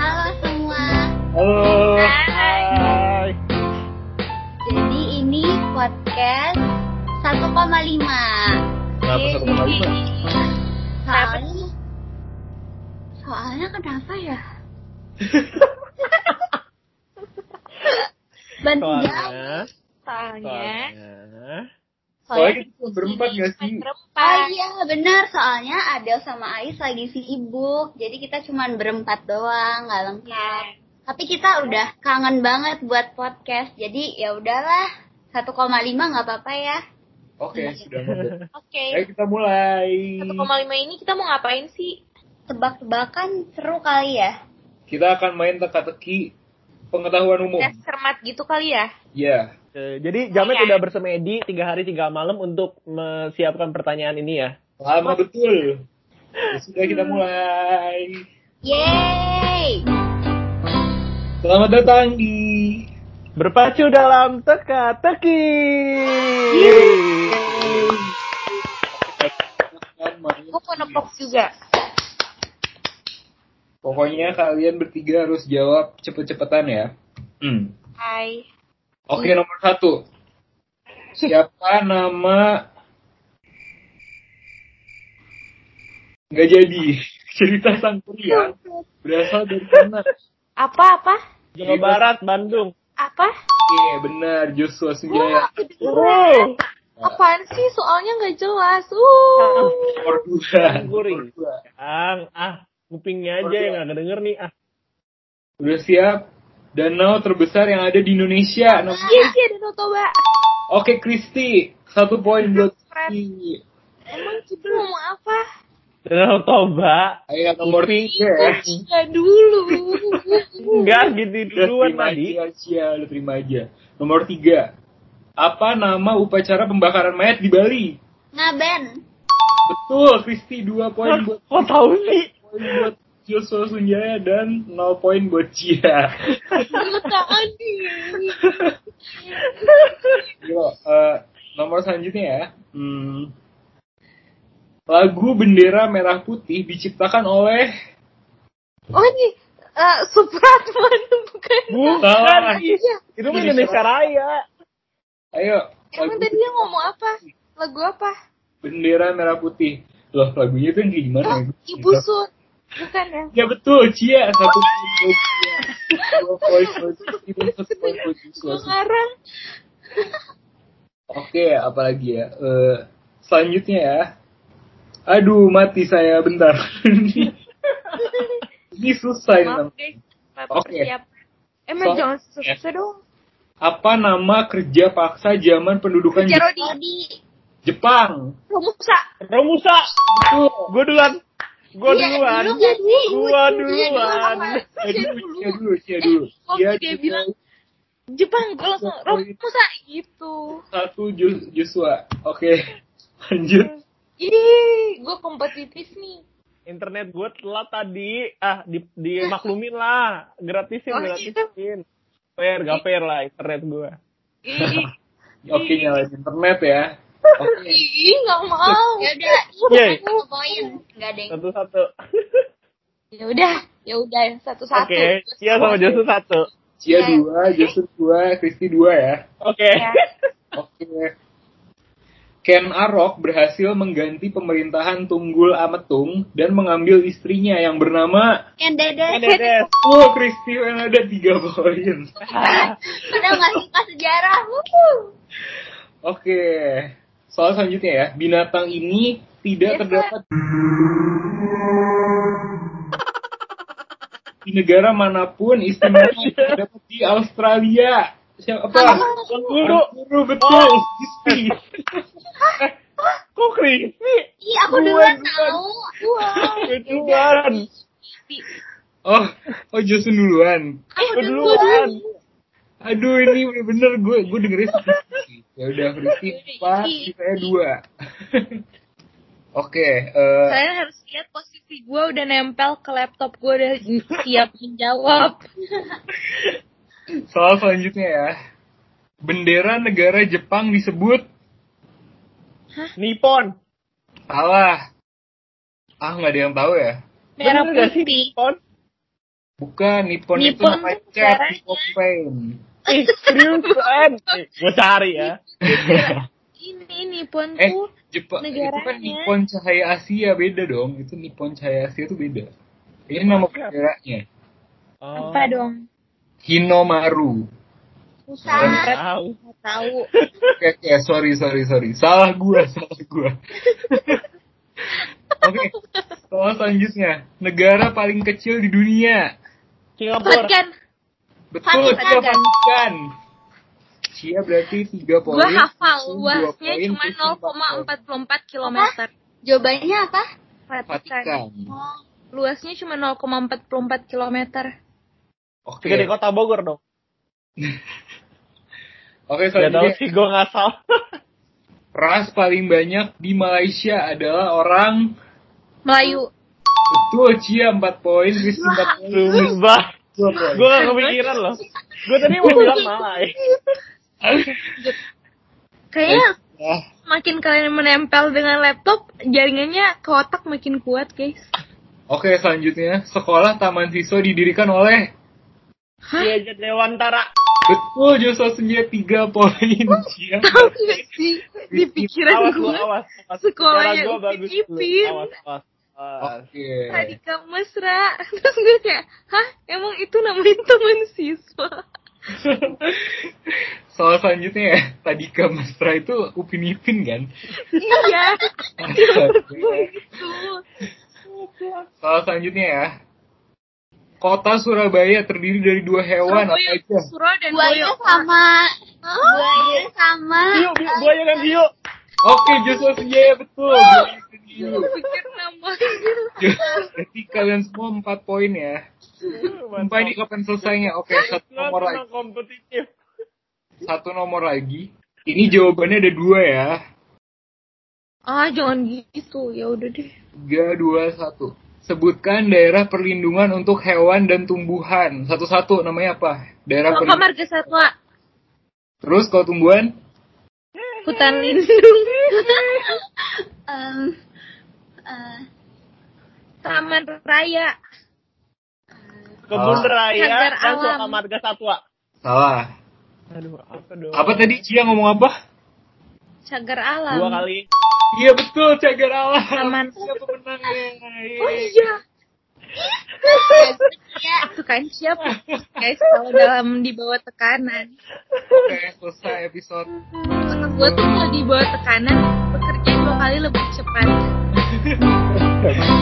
Halo semua. Halo. Hai. Jadi ini podcast 1,5. Kenapa satu koma lima? Soalnya Soalnya kenapa ya? Bantu jawab. Soalnya, Soalnya, soalnya, cuma berempat gak sih? Oh berempat. iya benar soalnya Adel sama Ais lagi sibuk jadi kita cuman berempat doang nggak lengkap tapi kita udah kangen banget buat podcast jadi ya udahlah 1,5 nggak apa-apa ya Oke, sudah Mabel. Oke. Ayo kita mulai. 1,5 ini kita mau ngapain sih? tebak-tebakan seru kali ya Kita akan main teka-teki pengetahuan umum. Tes cermat gitu kali ya? Ya. Eh, Jadi Jamet Iya. udah bersemedi tiga hari tiga malam untuk menyiapkan pertanyaan ini ya. Lama betul. Ya, sudah kita mulai. yeay Selamat datang di Berpacu dalam teka-teki. Gue mau nepok juga. Pokoknya kalian bertiga harus jawab cepet-cepetan ya. Hmm. Hai. Oke, nomor satu. Siapa nama... Nggak jadi. Cerita sang pria berasal dari mana? Apa-apa? Jawa Barat, Bandung. Apa? Iya, benar. Joshua Sunjaya. Oh, Apaan sih? Soalnya nggak jelas. Uh. Nomor dua. Guring. Nomor dua. Ang, ah, kupingnya aja yang nggak denger nih. Ah, Udah siap? Danau terbesar yang ada di Indonesia. Nomor- Iya sih ada Totoba. Oke, Kristi. Satu poin buat. Kristi. Emang kita ngomong apa? Danau Toba. Ayo, nomor tiga ya. Dulu. Enggak gitu duluan terima tadi. aja. Udah terima aja. Nomor tiga. Apa nama upacara pembakaran mayat di Bali? ngaben Betul, Kristi. Dua poin buat Kok tahu sih? Poin buat Joshua Sunjaya dan 0 poin buat Cia. Yo, eh, nomor selanjutnya ya. Hmm. Lagu Bendera Merah Putih diciptakan oleh Oh ini eh Supratman bukan? Bukan. Ih. Itu mah Indonesia Raya. Ayo, Emang lagu tadi dia ngomong apa? Lagu apa? Bendera Merah Putih. Loh, lagunya itu yang gimana? Oh, ya? Ibu Sun. Bukan ya? Ya betul, Cia. Satu poin Cia. Dua poin satu poin ngarang. Oke, apalagi ya? Eh, selanjutnya ya. Aduh, mati saya bentar. Ini susah ini. Oke. Siap. Emang So- jangan susah dong. Apa nama kerja paksa zaman pendudukan Kerja Jep- Rodi. Rodi Jepang? Romusa. Romusa. Betul. Gue duluan. Gue Iya, duluan. dulu. Gua Iya, duluan. Dulu, Cia dulu, Cia dulu. Waktu Cia dia dulu. bilang Jepang, gue langsung Romusa gitu. satu Jo- Joshua. Oke, lanjut. Ih, gue kompetitif nih. Internet gue telat tadi. Ah, di dimaklumin lah. Gratisin, Oh, iya. gratisin. Fair, gak fair lah internet gue. Oke, nyalain internet ya. Oke. ih, nggak mau. ya udah satu poin nggak ada yang Satu-satu. Ya udah, ya udah satu-satu. Oke, Cia sama Josu satu. Cia Iya. dua, Joshua dua, Kristi dua ya. Oke. Ya. Oke. Ken Arok berhasil mengganti pemerintahan Tunggul Ametung dan mengambil istrinya yang bernama dede Dedes. Oh, Kristi yang ada tiga poin. padahal nggak suka sejarah. Oke. Soal selanjutnya ya, binatang ini tidak Yes, terdapat di negara mana pun istimewa terdapat di Australia. Siapa? Guru. Guru betul. Kristi. Kok Kristi? Ih, aku duluan tahu. Gue duluan. Oh, oh Josun duluan. Aku duluan. Aduh ini bener-bener gue gue dengerin. Ya udah Kristi empat, saya dua. Oke, eh, Kalian harus lihat posisi gue udah nempel ke laptop gue udah siap menjawab. soal selanjutnya ya. Bendera negara Jepang disebut Nippon. salah. Ah, nggak ada yang tahu ya? Merah putih. Nippon? Bukan, Nippon, itu Nippon nama tuh cat. Nippon. Ih, seriusan? Eh, gue cari ya. Ini Nippon Eh, tuh Jepang, itu kan negaranya. Nippon Cahaya Asia, beda dong. Itu Nippon Cahaya Asia itu beda. Ini nama negaranya. Oh, apa dong? Hinomaru. Nggak tahu. Tahu. Oke, oke, sorry, sorry, sorry. Salah gua, salah gua. Oke, soal selanjutnya. Negara paling kecil di dunia. Singapura. Betul, Vatikan. Cia Vatikan. Cia berarti 3 poin. Gua hafal luasnya cuma Susun empat poin. 0,44 km. Jawabannya apa? Vatikan. Oh, Luasnya cuma 0,44 km. Oke. Segede kota Bogor dong. Oke, Gak tau selanjutnya. sih, gue ngasal. Ras paling banyak di Malaysia adalah orang Melayu. Betul, Cia 4 poin, Rizky 4 poin, Sumpah. 2 poin. Gue gak kepikiran loh. Gue tadi mau bilang Malai. Kayaknya Ah, makin kalian menempel dengan laptop, jaringannya ke otak makin kuat, guys. Oke, selanjutnya. Sekolah taman siswa didirikan oleh jadi Dewantara. Betul, Joshua Senja 3 poin. Tahu gak sih? Di pikiran gue, sekolahnya Upin bagus. Awas, awas. Oke. Radika Mesra. Terus gue kayak, hah? Emang itu namanya teman siswa? Soal selanjutnya ya, tadi ke Mesra itu Upin Ipin kan? iya. Itu. Soal selanjutnya ya. Kota Surabaya terdiri dari dua hewan apa Surabaya, aja? Suro dan buaya sama buaya sama Hiu, buaya kan hiu. Oke, Joshua Senjaya betul. Buaya itu hiu. Berarti kalian semua 4 poin ya. Sampai ini kapan selesainya? Oke, satu nomor lagi. Kompetitif. Satu nomor lagi. Ini jawabannya ada dua ya. Ah, jangan gitu. Ya udah deh. Tiga, dua, satu. Sebutkan daerah perlindungan untuk hewan dan tumbuhan. Satu-satu namanya apa? Daerah perlindungan. Marga Satwa, Terus kalau tumbuhan? hutan lindung, em, eh, taman raya, Kebun Oh. raya Cagar dan alam. suaka marga satwa. Salah. Aduh, apa dong? Apa tadi Cia ngomong apa? cagar alam. Dua kali. Iya betul, cagar alam. Taman. Siapa pemenangnya? Oh iya. ya Itu kan siap guys kalau dalam di bawah tekanan. Oke, selesai episode. Otak gue tuh kalau di bawah tekanan bekerja dua kali lebih cepat.